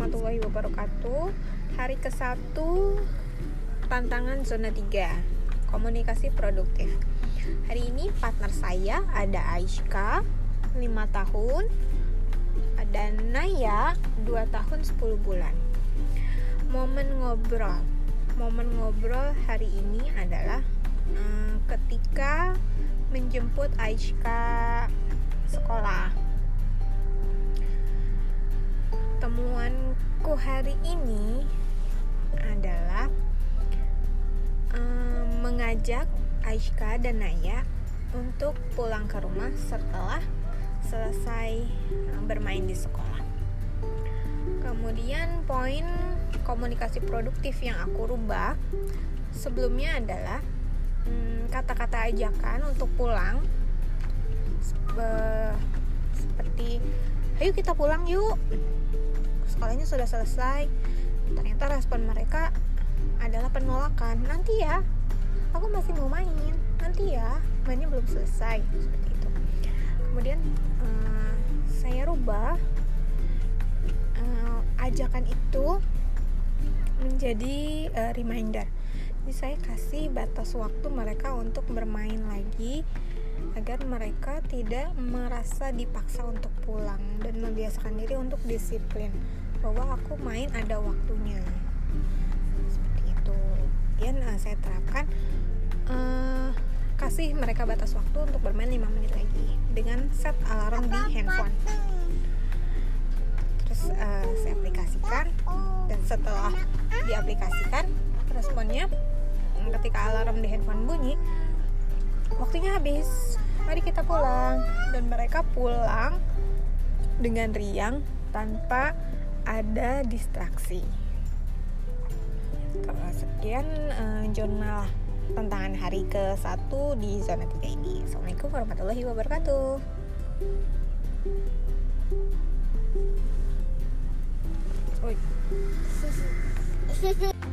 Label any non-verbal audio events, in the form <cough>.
wabarakatuh. Hari ke-1 Tantangan zona 3 Komunikasi produktif. Hari ini partner saya ada Aisyka 5 tahun Dan Naya 2 tahun 10 bulan. Momen ngobrol. Momen ngobrol hari ini adalah hmm, Ketika menjemput Aisyka sekolah hari ini adalah um, mengajak Aisyka dan Naya untuk pulang ke rumah setelah selesai bermain di sekolah. Kemudian poin komunikasi produktif yang aku rubah sebelumnya adalah kata-kata um, ajakan untuk pulang seperti ayo kita pulang yuk sekolahnya sudah selesai ternyata respon mereka adalah penolakan. Nanti ya aku masih mau main. Nanti ya mainnya belum selesai seperti itu. Kemudian uh, saya rubah uh, ajakan itu menjadi uh, reminder. Jadi saya kasih batas waktu mereka untuk bermain lagi agar mereka tidak merasa dipaksa untuk pulang dan membiasakan diri untuk disiplin bahwa aku main ada waktunya. Seperti itu. Kemudian uh, saya terapkan uh, kasih mereka batas waktu untuk bermain 5 menit lagi dengan set alarm di handphone. Terus uh, saya aplikasikan dan setelah diaplikasikan responnya ketika alarm di handphone bunyi waktunya habis. Mari kita pulang. Dan mereka pulang dengan riang tanpa ada distraksi. Sekian uh, jurnal tantangan hari ke-1 di zona 3 ini. Assalamualaikum warahmatullahi wabarakatuh. Oi. <laughs>